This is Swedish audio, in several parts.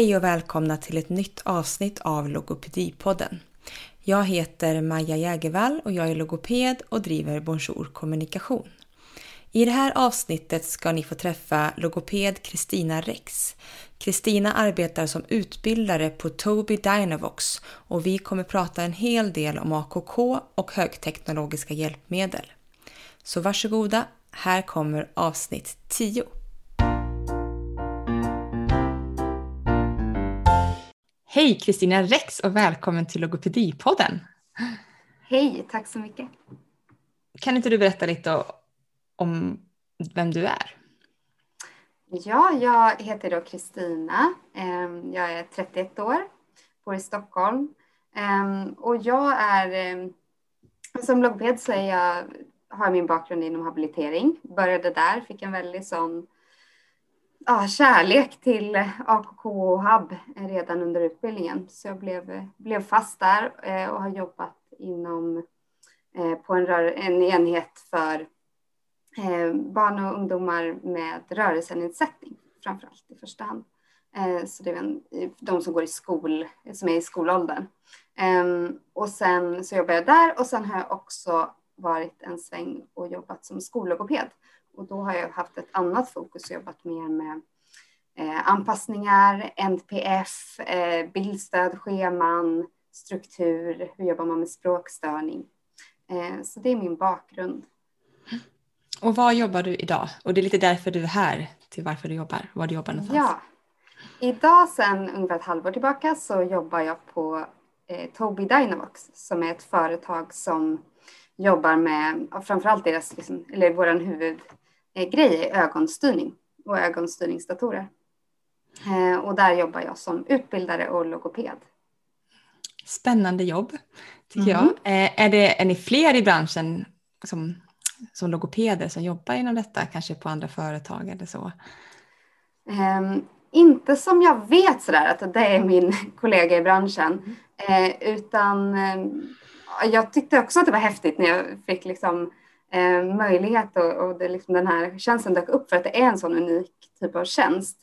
Hej och välkomna till ett nytt avsnitt av Logopedipodden. Jag heter Maja Jägervall och jag är logoped och driver Bonjour Kommunikation. I det här avsnittet ska ni få träffa logoped Kristina Rex. Kristina arbetar som utbildare på Tobii Dynavox och vi kommer prata en hel del om AKK och högteknologiska hjälpmedel. Så varsågoda, här kommer avsnitt 10. Hej Kristina Rex och välkommen till Logopedipodden. Hej, tack så mycket. Kan inte du berätta lite om vem du är? Ja, jag heter då Kristina. Ehm, jag är 31 år, bor i Stockholm ehm, och jag är ehm, som logoped så jag, har jag min bakgrund inom habilitering. Började där, fick en väldigt sån ja, kärlek till eh, AKK och HAB redan under utbildningen. Så jag blev, blev fast där eh, och har jobbat inom eh, på en, rör, en enhet för barn och ungdomar med rörelsenedsättning framför allt i första hand. Så det är en, de som går i skol, som är i skolåldern. Ehm, och sen så jobbar jag där och sen har jag också varit en sväng och jobbat som skollogoped och då har jag haft ett annat fokus och jobbat mer med eh, anpassningar, NPF, eh, bildstöd, scheman, struktur, hur jobbar man med språkstörning. Eh, så det är min bakgrund. Och vad jobbar du idag? Och det är lite därför du är här, till varför du jobbar, var du jobbar någonstans. Ja, idag sedan ungefär ett halvår tillbaka så jobbar jag på eh, Tobii Dynavox som är ett företag som jobbar med framförallt deras, liksom, eller vår huvud grej är ögonstyrning och ögonstyrningsdatorer. Eh, och där jobbar jag som utbildare och logoped. Spännande jobb tycker mm. jag. Eh, är, det, är ni fler i branschen som, som logopeder som jobbar inom detta, kanske på andra företag eller så? Um, inte som jag vet sådär att det är min kollega i branschen, mm. utan jag tyckte också att det var häftigt när jag fick liksom eh, möjlighet och, och det, liksom den här tjänsten dök upp för att det är en sån unik typ av tjänst.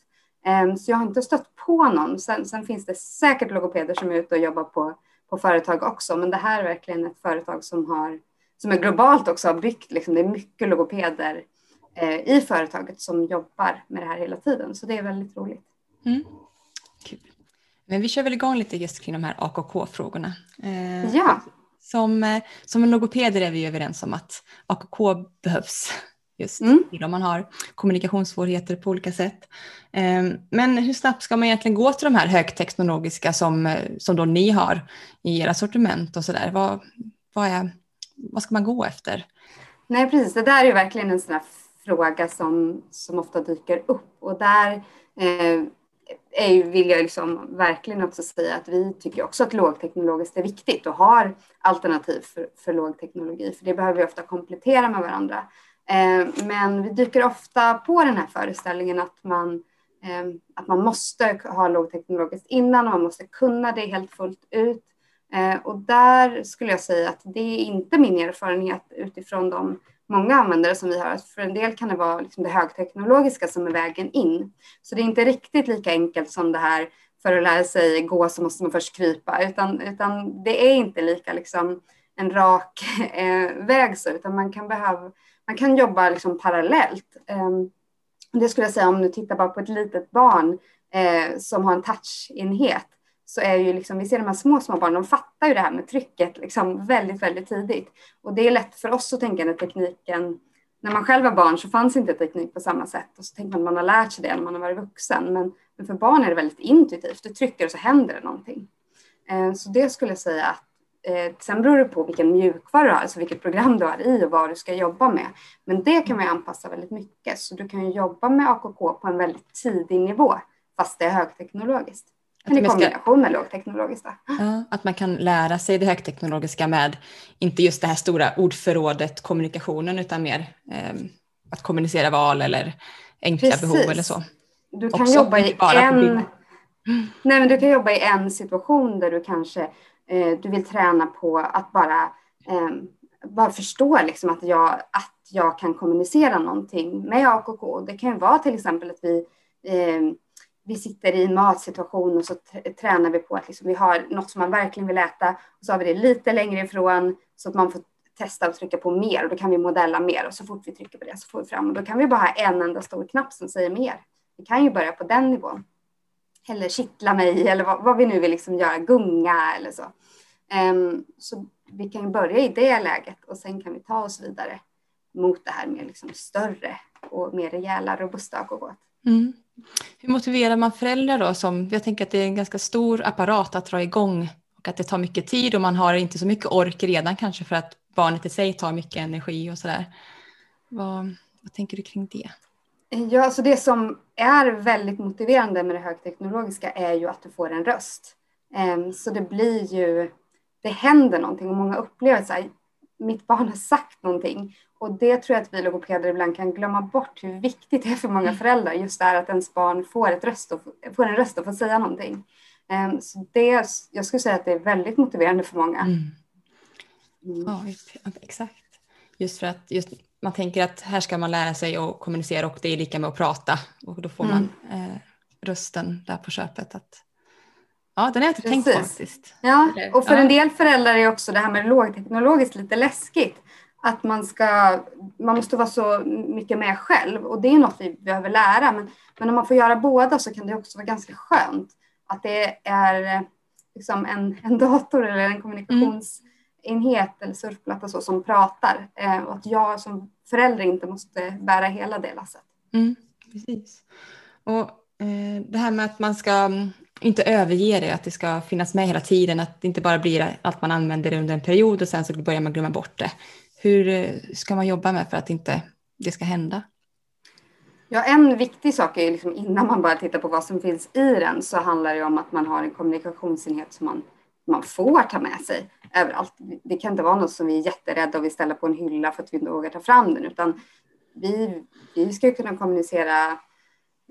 Eh, så jag har inte stött på någon. Sen, sen, finns det säkert logopeder som är ute och jobbar på, på företag också, men det här är verkligen ett företag som, har, som är globalt också har byggt, liksom, det är mycket logopeder eh, i företaget som jobbar med det här hela tiden, så det är väldigt roligt. Mm. Kul. Men vi kör väl igång lite just kring de här AKK-frågorna. Eh, ja. Som, eh, som logopeder är vi överens om att AKK behövs just mm. om man har kommunikationssvårigheter på olika sätt. Ehm, men hur snabbt ska man egentligen gå till de här högteknologiska som, eh, som då ni har i era sortiment och sådär? Vad, vad, vad ska man gå efter? Nej, precis. Det där är ju verkligen en sån här fråga som, som ofta dyker upp och där eh, är, vill jag liksom verkligen också säga att vi tycker också att lågteknologiskt är viktigt och har alternativ för, för lågteknologi, för det behöver vi ofta komplettera med varandra. Eh, men vi dyker ofta på den här föreställningen att man, eh, att man måste ha lågteknologiskt innan och man måste kunna det helt fullt ut. Eh, och där skulle jag säga att det är inte min erfarenhet utifrån de många användare som vi har. För en del kan det vara liksom det högteknologiska som är vägen in. Så det är inte riktigt lika enkelt som det här för att lära sig gå så måste man först krypa, utan, utan det är inte lika liksom en rak eh, väg så, utan man kan behöva, man kan jobba liksom parallellt. Eh, det skulle jag säga om du tittar bara på ett litet barn eh, som har en touchenhet så är ju liksom, vi ser de här små, små barnen, de fattar ju det här med trycket liksom väldigt, väldigt tidigt. Och det är lätt för oss att tänka när tekniken, när man själv var barn så fanns inte teknik på samma sätt och så tänker man att man har lärt sig det när man har varit vuxen. Men, men för barn är det väldigt intuitivt, du trycker och så händer det någonting. Eh, så det skulle jag säga att eh, sen beror det på vilken mjukvara du har, alltså vilket program du har i och vad du ska jobba med. Men det kan man ju anpassa väldigt mycket, så du kan ju jobba med AKK på en väldigt tidig nivå, fast det är högteknologiskt. Men i kombination med lågteknologiskt. Ja, att man kan lära sig det högteknologiska med, inte just det här stora ordförrådet kommunikationen, utan mer eh, att kommunicera val eller enkla Precis. behov eller så. Du kan Också, jobba i en... Nej, men du kan jobba i en situation där du kanske eh, du vill träna på att bara, eh, bara förstå liksom att, jag, att jag kan kommunicera någonting med AKK. Det kan ju vara till exempel att vi eh, vi sitter i en matsituation och så tränar vi på att liksom vi har något som man verkligen vill äta och så har vi det lite längre ifrån så att man får testa att trycka på mer och då kan vi modella mer och så fort vi trycker på det så får vi fram och då kan vi bara ha en enda stor knapp som säger mer. Vi kan ju börja på den nivån. Eller kittla mig eller vad, vad vi nu vill liksom göra, gunga eller så. Um, så vi kan ju börja i det läget och sen kan vi ta oss vidare mot det här med liksom större och mer rejäla, robusta AKK. Mm. Hur motiverar man föräldrar då? Som, jag tänker att det är en ganska stor apparat att dra igång och att det tar mycket tid och man har inte så mycket ork redan kanske för att barnet i sig tar mycket energi och sådär. Vad, vad tänker du kring det? Ja, alltså det som är väldigt motiverande med det högteknologiska är ju att du får en röst. Ehm, så det blir ju, det händer någonting och många upplever att mitt barn har sagt någonting. Och det tror jag att vi logopeder ibland kan glömma bort hur viktigt det är för många föräldrar. Just det här att ens barn får, ett röst och, får en röst och får säga någonting. Ehm, så det, jag skulle säga att det är väldigt motiverande för många. Mm. Mm. Ja, exakt. Just för att just, man tänker att här ska man lära sig att kommunicera och det är lika med att prata och då får man mm. eh, rösten där på köpet. Att, ja, den har jag inte Precis. tänkt på faktiskt. Ja, och för ja. en del föräldrar är också det här med lågteknologiskt lite läskigt. Att man ska, man måste vara så mycket med själv och det är något vi behöver lära. Men, men om man får göra båda så kan det också vara ganska skönt att det är liksom en, en dator eller en kommunikations mm eller surfplatta så som pratar eh, och att jag som förälder inte måste bära hela det lasset. Mm, precis. Och eh, det här med att man ska inte överge det, att det ska finnas med hela tiden, att det inte bara blir att man använder det under en period och sen så börjar man glömma bort det. Hur eh, ska man jobba med för att inte det ska hända? Ja, en viktig sak är ju liksom innan man bara tittar på vad som finns i den så handlar det om att man har en kommunikationsenhet som man man får ta med sig överallt. Det kan inte vara något som vi är jätterädda och vill ställa på en hylla för att vi inte vågar ta fram den, utan vi, vi ska kunna kommunicera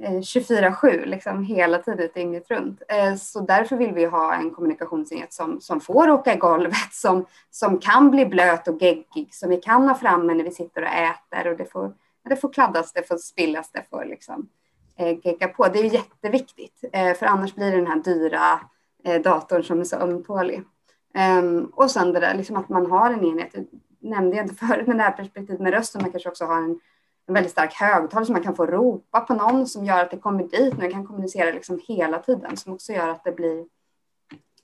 Eh, 24-7, liksom hela tiden dygnet runt. Eh, så därför vill vi ha en kommunikationsenhet som, som får åka i golvet, som, som kan bli blöt och geggig, som vi kan ha framme när vi sitter och äter och det får, det får kladdas, det får spillas, det får liksom eh, gegga på. Det är jätteviktigt, för annars blir det den här dyra datorn som är så ömtålig. Ehm, och sen det där liksom att man har en enhet, nämnde jag inte förut, men det här perspektivet med rösten, man kanske också har en, en väldigt stark högtalare som man kan få ropa på någon som gör att det kommer dit, man kan kommunicera liksom hela tiden som också gör att det blir,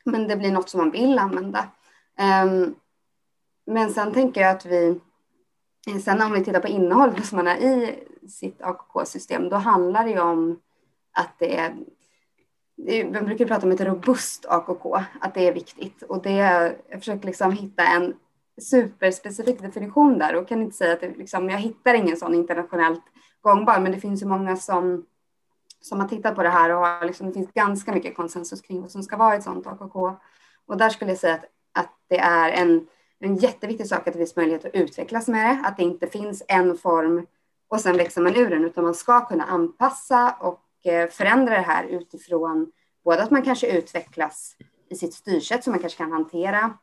men det blir något som man vill använda. Um, men sen tänker jag att vi, sen om vi tittar på innehållet som man är i sitt AKK-system, då handlar det ju om att det är man brukar prata om ett robust AKK, att det är viktigt. Och det, jag försöker liksom hitta en superspecifik definition där och kan inte säga att det, liksom, jag hittar ingen sån internationellt gångbar, men det finns ju många som, som har tittat på det här och har, liksom, det finns ganska mycket konsensus kring vad som ska vara ett sånt AKK. Och där skulle jag säga att, att det är en, en jätteviktig sak att det finns möjlighet att utvecklas med det, att det inte finns en form och sen växer man ur den, utan man ska kunna anpassa och eh, förändra det här utifrån både att man kanske utvecklas i sitt styrsätt som man kanske kan hantera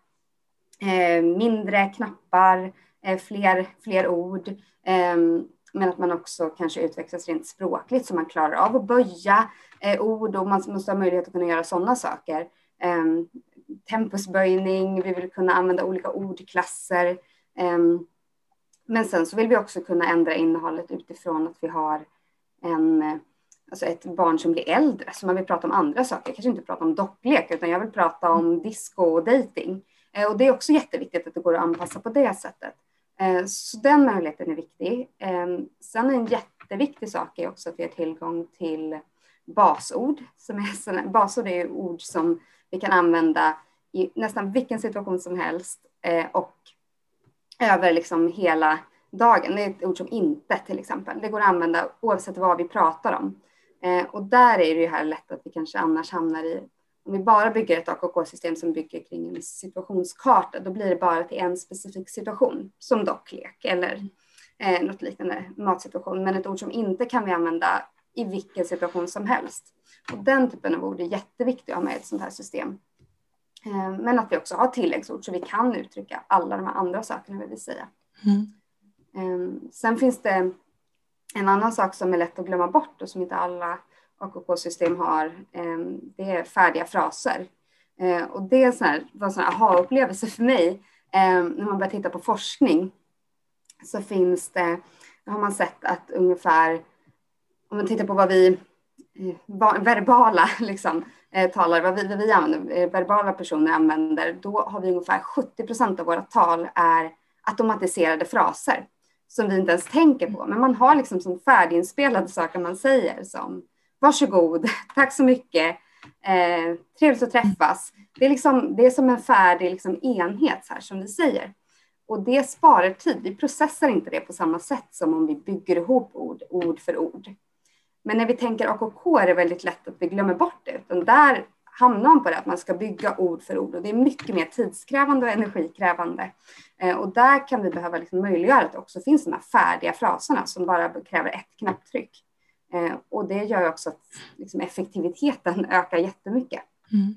Eh, mindre knappar, eh, fler, fler ord, ehm, men att man också kanske utvecklas rent språkligt så man klarar av att böja eh, ord och man måste ha möjlighet att kunna göra sådana saker. Ehm, tempusböjning, vi vill kunna använda olika ordklasser. Ehm, men sen så vill vi också kunna ändra innehållet utifrån att vi har en alltså ett barn som blir äldre, så man vill prata om andra saker, kanske inte prata om docklek, utan jag vill prata om disco och dating. Eh, och det är också jätteviktigt att det går att anpassa på det sättet. Eh, så den möjligheten är viktig. Ehm, sen en jätteviktig sak är också att vi har tillgång till basord. Som är, basord är ord som vi kan använda i nästan vilken situation som helst eh, och över liksom hela dagen. Det är ett ord som inte till exempel. Det går att använda oavsett vad vi pratar om. Och där är det ju här lätt att vi kanske annars hamnar i, om vi bara bygger ett AKK-system som bygger kring en situationskarta, då blir det bara till en specifik situation, som docklek eller eh, något liknande matsituation. Men ett ord som inte kan vi använda i vilken situation som helst. Och den typen av ord är jätteviktigt att ha med i ett sånt här system. Eh, men att vi också har tilläggsord så vi kan uttrycka alla de här andra sakerna vi vill säga. Mm. Eh, sen finns det en annan sak som är lätt att glömma bort och som inte alla AKK-system har, eh, det är färdiga fraser. Eh, och det så här, var en sån aha-upplevelse för mig eh, när man börjar titta på forskning. Så finns det, har man sett att ungefär, om man tittar på vad vi eh, verbala liksom, eh, talar, vad vi, vad vi använder, eh, verbala personer använder, då har vi ungefär 70 procent av våra tal är automatiserade fraser som vi inte ens tänker på. Men man har liksom som färdiginspelade saker man säger som varsågod, tack så mycket, eh, trevligt att träffas. Det är, liksom, det är som en färdig liksom enhet här som vi säger. Och det sparar tid. Vi processar inte det på samma sätt som om vi bygger ihop ord, ord för ord. Men när vi tänker AKK är det väldigt lätt att vi glömmer bort det. Utan där hamnar man på det att man ska bygga ord för ord och det är mycket mer tidskrävande och energikrävande. Eh, och där kan vi behöva liksom möjliggöra att det också finns de här färdiga fraserna som bara kräver ett knapptryck. Eh, och det gör också att liksom, effektiviteten ökar jättemycket. Mm.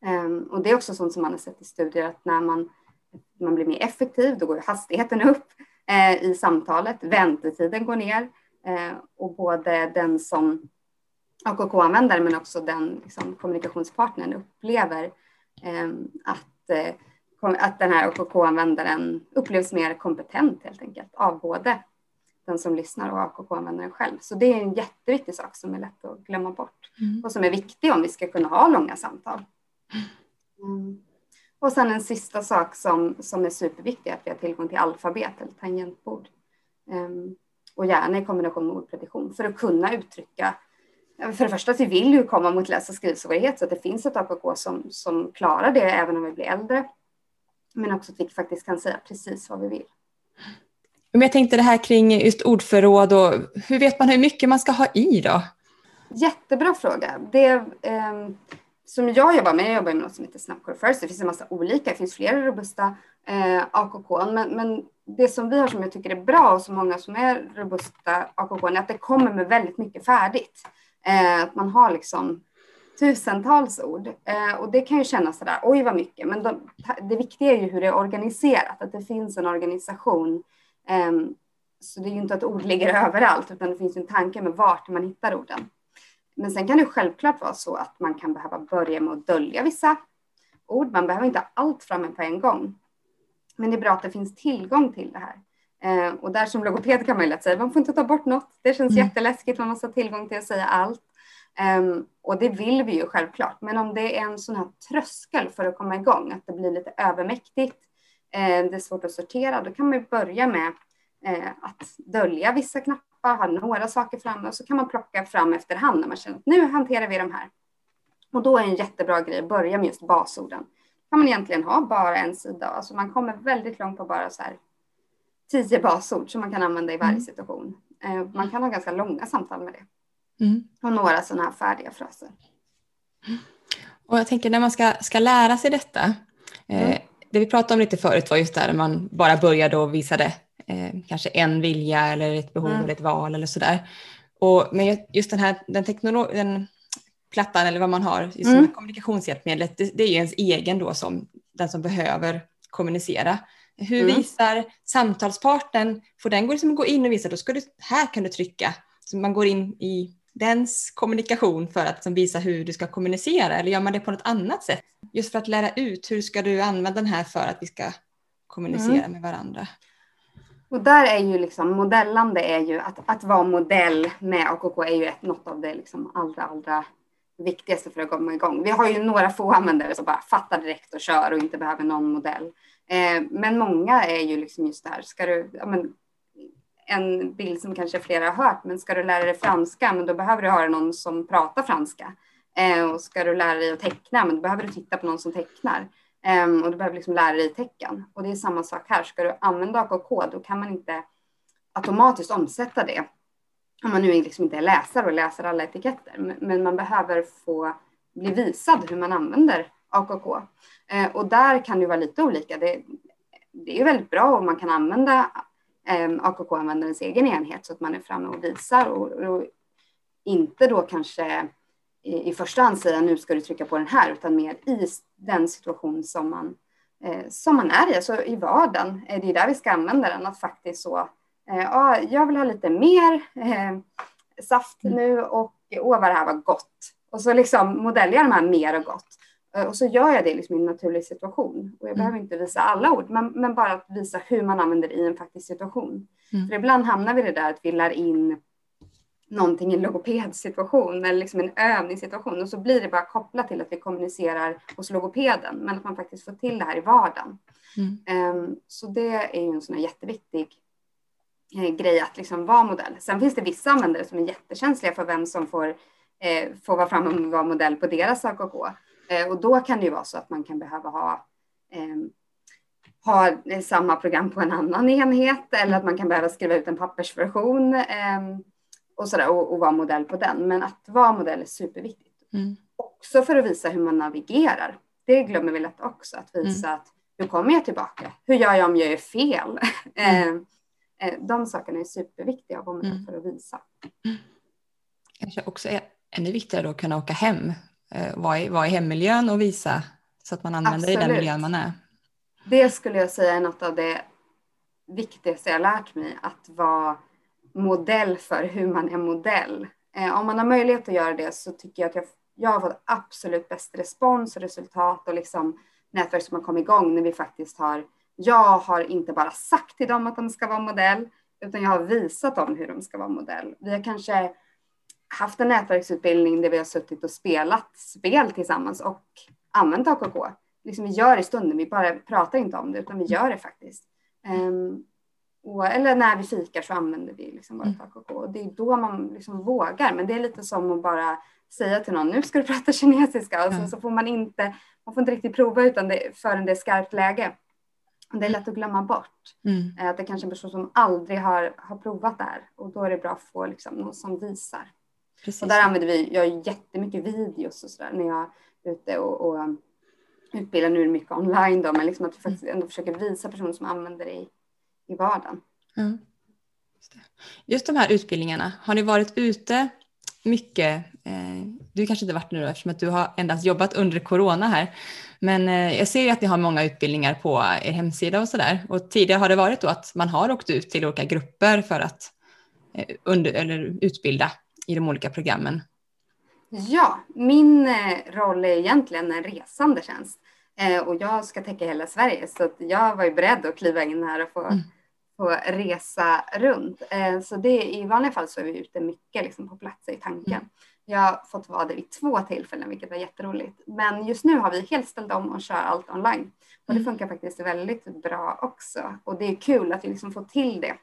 Um, och det är också sånt som man har sett i studier att när man, man blir mer effektiv, då går hastigheten upp eh, i samtalet, väntetiden går ner eh, och både den som AKK-användare men också den liksom, kommunikationspartnern upplever eh, att, att den här AKK-användaren upplevs mer kompetent helt enkelt av både den som lyssnar och AKK-användaren själv. Så det är en jätteviktig sak som är lätt att glömma bort mm. och som är viktig om vi ska kunna ha långa samtal. Mm. Och sen en sista sak som, som är superviktig, att vi har tillgång till alfabet eller tangentbord. Um, och gärna i kombination med ordpredition för att kunna uttrycka för det första att vi vill ju komma mot läs och skrivsvårighet så att det finns ett AKK som, som klarar det även om vi blir äldre. Men också att vi faktiskt kan säga precis vad vi vill. Men jag tänkte det här kring just ordförråd och hur vet man hur mycket man ska ha i då? Jättebra fråga. Det eh, som jag jobbar med, jag jobbar med något som heter Snapcore First. Det finns en massa olika, det finns flera robusta eh, AKK. Men, men det som vi har som jag tycker är bra och så många som är robusta AKK är att det kommer med väldigt mycket färdigt. Eh, att man har liksom tusentals ord. Eh, och det kan ju kännas sådär, oj vad mycket. Men de, det viktiga är ju hur det är organiserat, att det finns en organisation så det är ju inte att ord ligger överallt, utan det finns en tanke med vart man hittar orden. Men sen kan det självklart vara så att man kan behöva börja med att dölja vissa ord. Man behöver inte ha allt framme på en gång. Men det är bra att det finns tillgång till det här. Eh, och där som logoped kan man ju lätt säga, man får inte ta bort något. Det känns mm. jätteläskigt, man måste ha tillgång till att säga allt. Um, och det vill vi ju självklart. Men om det är en sån här tröskel för att komma igång, att det blir lite övermäktigt, det är svårt att sortera, då kan man börja med eh, att dölja vissa knappar, ha några saker framme och så kan man plocka fram efterhand när man känner att nu hanterar vi de här. Och då är en jättebra grej att börja med just basorden. Då kan man egentligen ha bara en sida, alltså man kommer väldigt långt på bara så här tio basord som man kan använda i varje mm. situation. Eh, man kan ha ganska långa samtal med det. Mm. Och några sådana här färdiga fraser. Och jag tänker när man ska, ska lära sig detta, mm det vi pratade om lite förut var just där man bara började och visade eh, kanske en vilja eller ett behov mm. eller ett val eller sådär. Och, men just den här den, teknolo- den plattan eller vad man har, just mm. kommunikationshjälpmedlet, det, det, är ju ens egen då som den som behöver kommunicera. Hur mm. visar samtalspartnern, får den gå, liksom gå in och visa, då ska du, här kan du trycka. Så man går in i dens kommunikation för att liksom visa hur du ska kommunicera eller gör man det på något annat sätt? Just för att lära ut hur ska du använda den här för att vi ska kommunicera mm. med varandra. Och där är ju liksom modellande är ju att, att vara modell med AKK är ju ett, något av det liksom allra, allra viktigaste för att komma igång. Vi har ju några få användare som bara fattar direkt och kör och inte behöver någon modell. Eh, men många är ju liksom just där, ska du, ja, men, en bild som kanske flera har hört, men ska du lära dig franska, men då behöver du höra någon som pratar franska. Eh, och ska du lära dig att teckna, men då behöver du titta på någon som tecknar. Eh, och du behöver liksom lära dig tecken. Och det är samma sak här, ska du använda AKK, då kan man inte automatiskt omsätta det. Om man nu liksom inte är läsare och läser alla etiketter, men man behöver få bli visad hur man använder AKK. Eh, och där kan det vara lite olika. Det, det är väldigt bra om man kan använda AKK-användarens egen enhet så att man är framme och visar och, och inte då kanske i, i, första hand säga nu ska du trycka på den här utan mer i den situation som man, eh, som man är i, alltså i vardagen. Eh, det är där vi ska använda den, att faktiskt så, eh, ja, jag vill ha lite mer eh, saft mm. nu och åh vad det här var gott. Och så liksom modellerar jag de här mer och gott. Eh, och så gör jag det liksom i en naturlig situation. Och jag mm. behöver inte visa alla ord, men, men bara att visa hur man använder det i en faktisk situation. Mm. För ibland hamnar vi i det där att vi lär in någonting i en logopedsituation eller liksom en övningssituation och så blir det bara kopplat till att vi kommunicerar hos logopeden men att man faktiskt får till det här i vardagen. Mm. Um, så det är ju en sån här jätteviktig eh, grej att liksom vara modell. Sen finns det vissa användare som är jättekänsliga för vem som får, eh, får vara framme och vara modell på deras AKK. Eh, och då kan det ju vara så att man kan behöva ha ehm, ha samma program på en annan enhet eller att man kan behöva skriva ut en pappersversion. Um, och, sådär, och, och vara modell på den. Men att vara modell är superviktigt. Mm. Också för att visa hur man navigerar. Det glömmer vi lätt också, att visa mm. att hur kommer jag tillbaka? Hur gör jag om jag gör fel? Mm. Eh, eh, de sakerna är superviktiga att vara med för att visa. Kanske också är ännu viktigare att kunna åka hem, eh, vara i, vara i hemmiljön och visa så att man använder Absolut. i den miljön man är. Det skulle jag säga är något av det viktigaste jag lärt mig, att vara modell för hur man är modell. Eh, om man har möjlighet att göra det så tycker jag att jag, jag har fått absolut bäst respons och resultat och liksom nätverk som har kommit igång när vi faktiskt har, jag har inte bara sagt till dem att de ska vara modell, utan jag har visat dem hur de ska vara modell. Vi har kanske haft en nätverksutbildning där vi har suttit och spelat spel tillsammans och använt AKK. Liksom vi gör det i stunden, vi bara pratar inte om det, utan vi gör det faktiskt. Um, och, eller när vi fikar så använder vi liksom AKK mm. och det är då man liksom vågar. Men det är lite som att bara säga till någon nu ska du prata kinesiska och så, så får man inte, man får inte riktigt prova utan det, förrän det är skarpt läge. Det är lätt att glömma bort. Mm. Eh, att det kanske är en person som aldrig har, har provat det här och då är det bra att få liksom någon som visar. Precis. Och där använder vi, jag gör jättemycket videos och sådär när jag är ute och, och utbildar nu mycket online då men liksom att vi faktiskt ändå försöker visa personer som använder det i i vardagen. Mm. Just, Just de här utbildningarna, har ni varit ute mycket? Eh, du kanske inte varit nu då, eftersom att du har endast jobbat under corona här. Men eh, jag ser ju att ni har många utbildningar på er hemsida och sådär. Och tidigare har det varit då att man har åkt ut till olika grupper för att eh, under, eller utbilda i de olika programmen. Ja, min eh, roll är egentligen en resande tjänst eh, och jag ska täcka hela Sverige så jag var ju beredd att kliva in här och få mm få resa runt. Eh, så det, i vanliga fall så är vi ute mycket liksom på plats i tanken. Mm. Jag har fått vara det vid två tillfällen, vilket var jätteroligt. Men just nu har vi helt ställt om och kör allt online. Och det mm. funkar faktiskt väldigt bra också. Och det är kul att vi liksom får till det.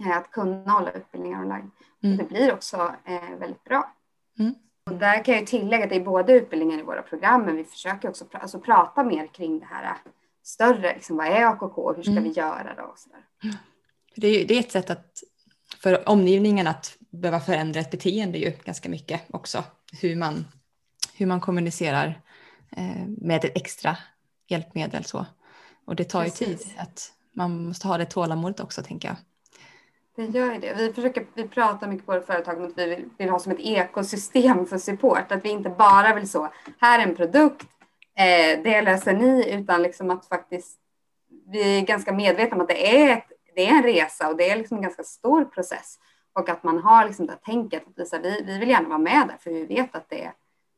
Eh, att kunna hålla utbildningar online. Mm. Och det blir också eh, väldigt bra. Mm. Och där kan jag tillägga att det är både utbildningar i våra program, men vi försöker också pr alltså prata mer kring det här större. Liksom, vad är AKK? Hur ska mm. vi göra då? Och så. Det, är, det är ett sätt att, för omgivningen att behöva förändra ett beteende ju ganska mycket också. Hur man, hur man kommunicerar eh, med ett extra hjälpmedel. Så. Och det tar Precis. ju tid. Att man måste ha det tålamodet också tänker jag. Det gör det. Vi, försöker, vi pratar mycket på våra företag om att vi vill, vill ha som ett ekosystem för support. Att vi inte bara vill så, här är en produkt, eh, det löser ni, utan liksom att faktiskt vi är ganska medvetna om att det är, ett, det är en resa och det är liksom en ganska stor process och att man har liksom det tänket att visa, vi, vi vill gärna vara med där för vi vet att det,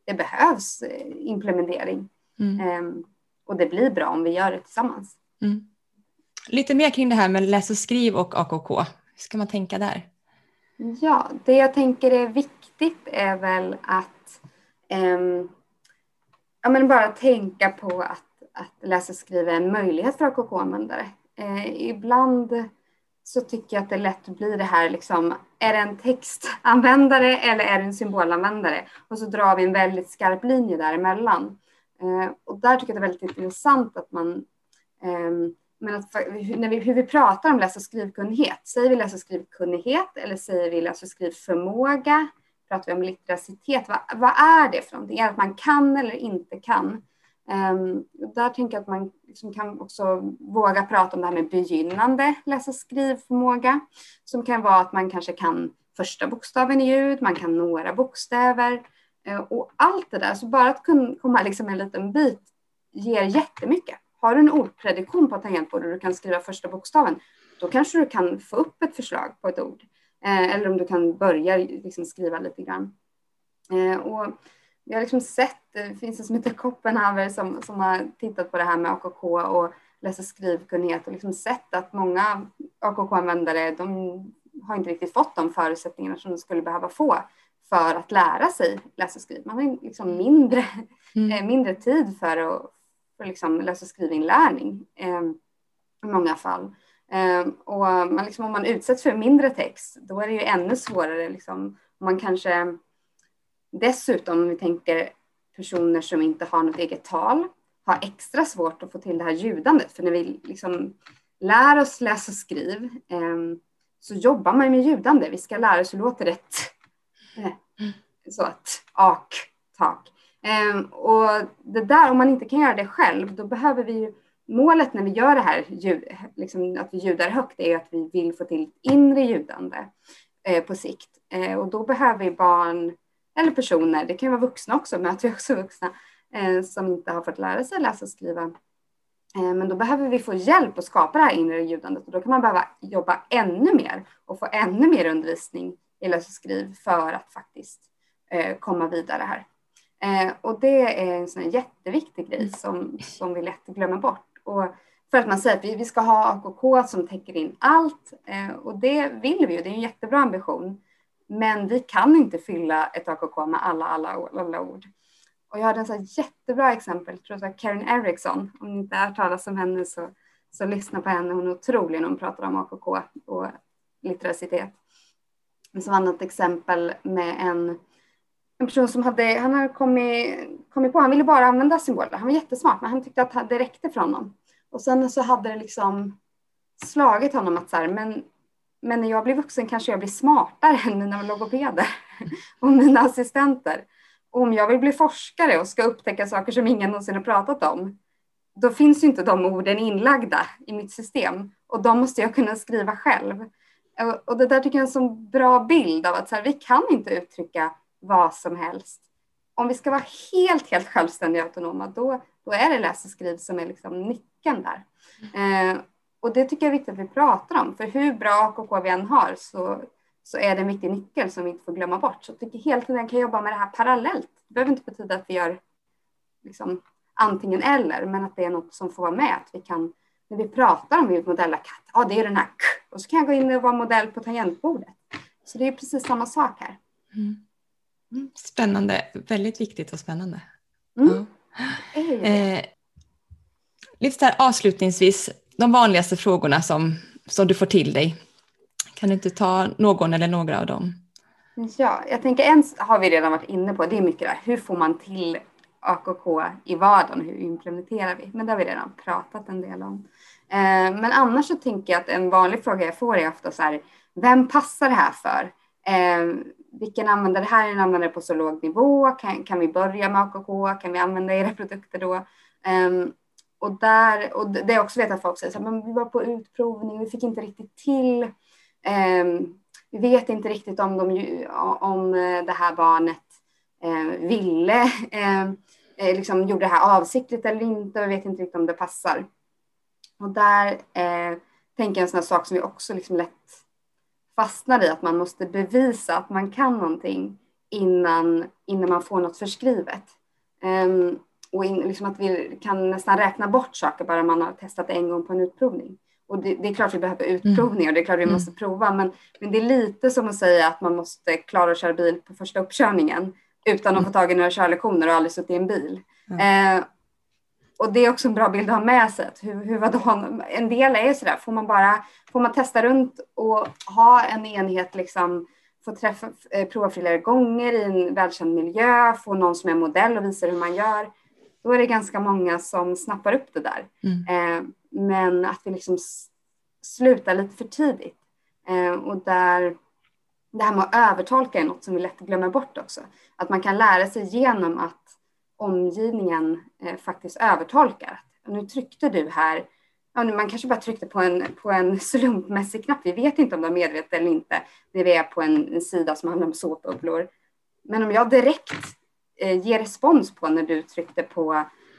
det behövs eh, implementering. Mm. Eh, och det blir bra om vi gör det tillsammans. Mm. Lite mer kring det här med läs och skriv och AKK. Hur ska man tänka där? Ja, det jag tänker är viktigt är väl att um, ja, men bara tänka på att, att läsa och skriva är en möjlighet för AKK-användare. Eh, ibland så tycker jag att det lätt blir det här liksom, är det en textanvändare eller är det en symbolanvändare? Och så drar vi en väldigt skarp linje däremellan. Eh, och där tycker jag det är väldigt intressant att man eh, men att, när vi, hur vi pratar om läs och skrivkunnighet, säger vi läs och skrivkunnighet eller säger vi läs och skrivförmåga? pratar vi om litteracitet. Vad, vad är det för någonting? Är det att man kan eller inte kan? Um, där tänker jag att man liksom kan också våga prata om det här med begynnande läs och skrivförmåga som kan vara att man kanske kan första bokstaven i ljud, man kan några bokstäver uh, och allt det där. Så bara att kunna komma liksom en liten bit ger jättemycket. Har du en ordprediktion på tangentbordet och du kan skriva första bokstaven, då kanske du kan få upp ett förslag på ett ord. Eh, eller om du kan börja liksom skriva lite grann. Eh, och vi har liksom sett, det finns en som heter Koppenhaver som, som har tittat på det här med AKK och läs och skrivkunnighet och liksom sett att många AKK-användare de har inte riktigt fått de förutsättningarna som de skulle behöva få för att lära sig läsa och skriva. Man har liksom mindre, mm. Eh, mindre tid för att för liksom läsa och skrivinlärning eh, i många fall. Eh, och man liksom, om man utsätts för mindre text då är det ju ännu svårare. Liksom, man kanske dessutom, om vi tänker personer som inte har något eget tal, har extra svårt att få till det här ljudandet. För när vi liksom lär oss läsa och skriv eh, så jobbar man med ljudande. Vi ska lära oss hur låter rätt. Eh, så att ak, tak. Ehm, och det där, om man inte kan göra det själv, då behöver vi ju Målet när vi gör det här, liksom att vi ljudar högt, är att vi vill få till inre ljudande eh, på sikt. Eh, och då behöver vi barn eller personer, det kan vara vuxna också, möter vi också vuxna, eh, som inte har fått lära sig läsa och skriva. Men då behöver vi få hjälp att skapa det här inre ljudandet och då kan man behöva jobba ännu mer och få ännu mer undervisning i läs och skriv för att faktiskt komma vidare här. Och det är en sån jätteviktig grej som, som vi lätt glömmer bort. Och för att man säger att vi, vi ska ha AKK som täcker in allt och det vill vi ju, det är en jättebra ambition. Men vi kan inte fylla ett AKK med alla, alla, alla ord. Och jag hade en så jättebra exempel, jag tror det var Karen Eriksson. Om ni inte har hört talas om henne så, så lyssna på henne. Hon är otrolig när hon pratar om AKK och litteracitet. Som var ett exempel med en, en person som hade, han hade kommit, kommit på, han ville bara använda symboler. Han var jättesmart men han tyckte att det räckte för honom. Och sen så hade det liksom slagit honom att så här, men men när jag blir vuxen kanske jag blir smartare än mina logopeder och mina assistenter. Och om jag vill bli forskare och ska upptäcka saker som ingen någonsin har pratat om, då finns ju inte de orden inlagda i mitt system och de måste jag kunna skriva själv. Och det där tycker jag är en så bra bild av att så här, vi kan inte uttrycka vad som helst. Om vi ska vara helt, helt självständiga och autonoma, då, då är det läs och skriv som är liksom nyckeln där. Eh, och det tycker jag är viktigt att vi pratar om, för hur bra AKK vi än har så, så är det en viktig nyckel som vi inte får glömma bort. Så jag tycker hela tiden kan jobba med det här parallellt. Det behöver inte betyda att vi gör liksom, antingen eller, men att det är något som får vara med. Att vi kan, när vi pratar om modellakatt, ja det är den här k, och så kan jag gå in och vara modell på tangentbordet. Så det är precis samma sak här. Mm. Mm. Spännande, väldigt viktigt och spännande. Mm. Ja. Eh, lite där avslutningsvis, de vanligaste frågorna som, som du får till dig. Kan du inte ta någon eller några av dem? Ja, jag tänker en har vi redan varit inne på. Det är mycket där. Hur får man till AKK i vardagen? Hur implementerar vi? Men det har vi redan pratat en del om. Eh, men annars så tänker jag att en vanlig fråga jag får är ofta så här. Vem passar det här för? Eh, vilken användare, det här är en användare på så låg nivå. Kan, kan vi börja med AKK? Kan vi använda era produkter då? Um, och, där, och det är också vet att folk säger så här, men vi var på utprovning, vi fick inte riktigt till. um, vi vet inte riktigt om, de, om eh, det här barnet um, ville, ehm, eh, liksom gjorde det här avsiktligt eller inte. Vi vet inte riktigt om det passar. Och där eh, tänker jag en sån här sak som vi också liksom lätt fastnar i, att man måste bevisa att man kan någonting innan, innan man får något förskrivet. Um, och in, liksom att vi kan nästan räkna bort saker bara man har testat en gång på en utprovning. Och det, det är klart vi behöver mm. utprovning och det är klart vi mm. måste prova men, men det är lite som att säga att man måste klara att köra bil på första uppkörningen utan att mm. få tag i några körlektioner och aldrig suttit i en bil. Mm. Eh, och det är också en bra bild att ha med sig. Hur, hur vadå? En del är sådär, får man bara får man testa runt och ha en enhet liksom få träffa, eh, prova flera gånger i en välkänd miljö, få någon som är modell och visar hur man gör då är det ganska många som snappar upp det där. Mm. Eh, men att vi liksom slutar lite för tidigt. Eh, och där det här med att övertolka är något som vi lätt glömmer bort också. Att man kan lära sig genom att omgivningen eh, faktiskt övertolkar. Nu tryckte du här, ja, man kanske bara tryckte på en, på en slumpmässig knapp. Vi vet inte om de är medvetna eller inte när vi är på en, en sida som handlar om såpbubblor. Men om jag direkt eh, ge respons på när du tryckte på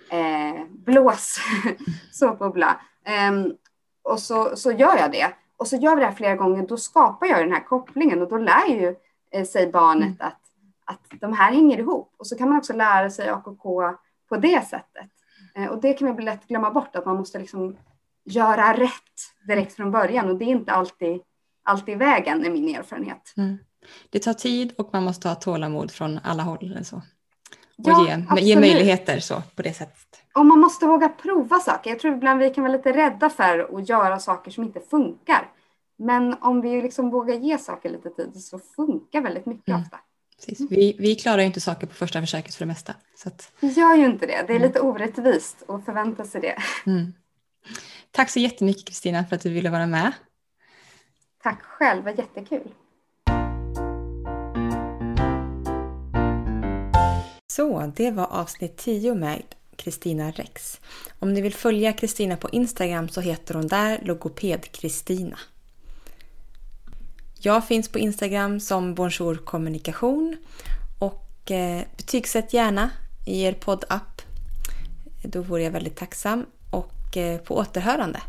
eh, blås såpbubbla. Um, och så, så gör jag det. Och så gör vi det här flera gånger, då skapar jag den här kopplingen och då lär ju eh, sig barnet mm. att, att de här hänger ihop. Och så kan man också lära sig AKK på det sättet. Eh, och det kan vi lätt glömma bort, att man måste liksom göra rätt direkt från början och det är inte alltid, alltid vägen är min erfarenhet. Mm. Det tar tid och man måste ha tålamod från alla håll. Så. Och ja, ge, ge möjligheter så, på det sättet. Och man måste våga prova saker. Jag tror ibland vi kan vara lite rädda för att göra saker som inte funkar. Men om vi liksom vågar ge saker lite tid så funkar väldigt mycket mm. ofta. Precis. Vi, vi klarar ju inte saker på första försöket för det mesta. Så att... Vi gör ju inte det. Det är mm. lite orättvist att förvänta sig det. Mm. Tack så jättemycket Kristina för att du ville vara med. Tack själv, det var jättekul. Så, det var avsnitt 10 med Kristina Rex. Om ni vill följa Kristina på Instagram så heter hon där logoped-kristina. Jag finns på Instagram som Bonjour kommunikation och eh, betygsätt gärna i er poddapp. Då vore jag väldigt tacksam och eh, på återhörande.